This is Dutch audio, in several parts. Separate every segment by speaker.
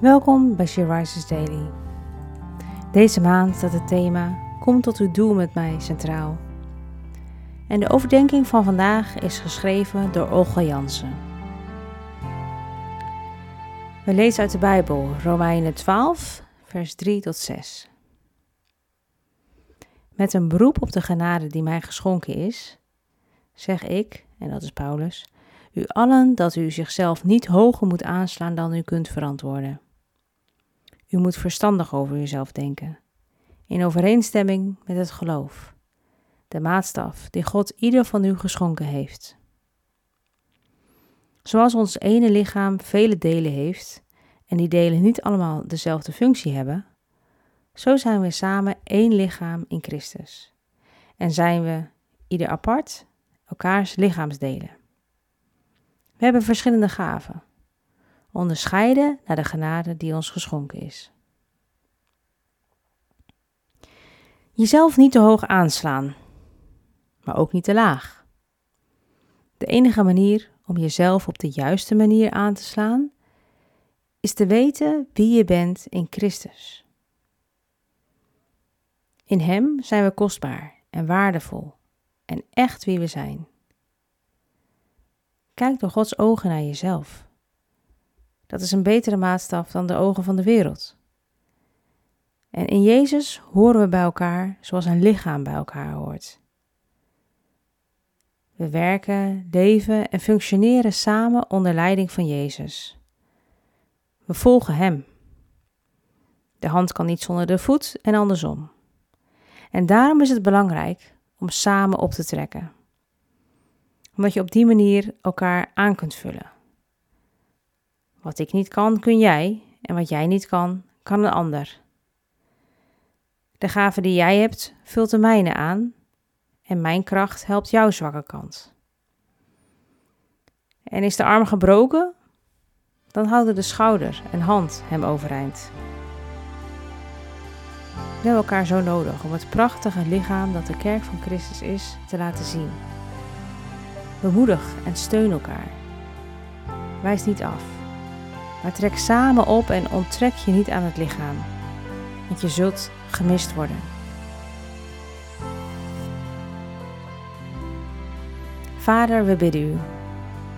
Speaker 1: Welkom bij She Rises Daily. Deze maand staat het thema Kom tot uw doel met mij centraal. En de overdenking van vandaag is geschreven door Olga Jansen. We lezen uit de Bijbel Romeinen 12, vers 3 tot 6. Met een beroep op de genade die mij geschonken is, zeg ik, en dat is Paulus, u allen dat u zichzelf niet hoger moet aanslaan dan u kunt verantwoorden. U moet verstandig over uzelf denken, in overeenstemming met het geloof, de maatstaf die God ieder van u geschonken heeft. Zoals ons ene lichaam vele delen heeft en die delen niet allemaal dezelfde functie hebben, zo zijn we samen één lichaam in Christus en zijn we, ieder apart, elkaars lichaamsdelen. We hebben verschillende gaven, onderscheiden naar de genade die ons geschonken is. Jezelf niet te hoog aanslaan, maar ook niet te laag. De enige manier om jezelf op de juiste manier aan te slaan, is te weten wie je bent in Christus. In Hem zijn we kostbaar en waardevol en echt wie we zijn. Kijk door Gods ogen naar jezelf. Dat is een betere maatstaf dan de ogen van de wereld. En in Jezus horen we bij elkaar zoals een lichaam bij elkaar hoort. We werken, leven en functioneren samen onder leiding van Jezus. We volgen Hem. De hand kan niet zonder de voet en andersom. En daarom is het belangrijk om samen op te trekken. Omdat je op die manier elkaar aan kunt vullen. Wat ik niet kan, kun jij. En wat jij niet kan, kan een ander. De gave die jij hebt, vult de mijne aan. En mijn kracht helpt jouw zwakke kant. En is de arm gebroken, dan houden de schouder en hand hem overeind. We hebben elkaar zo nodig om het prachtige lichaam dat de kerk van Christus is te laten zien. Bemoedig en steun elkaar. Wijs niet af, maar trek samen op en onttrek je niet aan het lichaam, want je zult gemist worden. Vader, we bidden u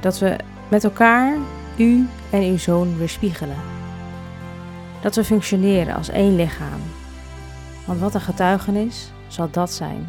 Speaker 1: dat we met elkaar u en uw zoon weerspiegelen. Dat we functioneren als één lichaam want wat een getuigenis zal dat zijn.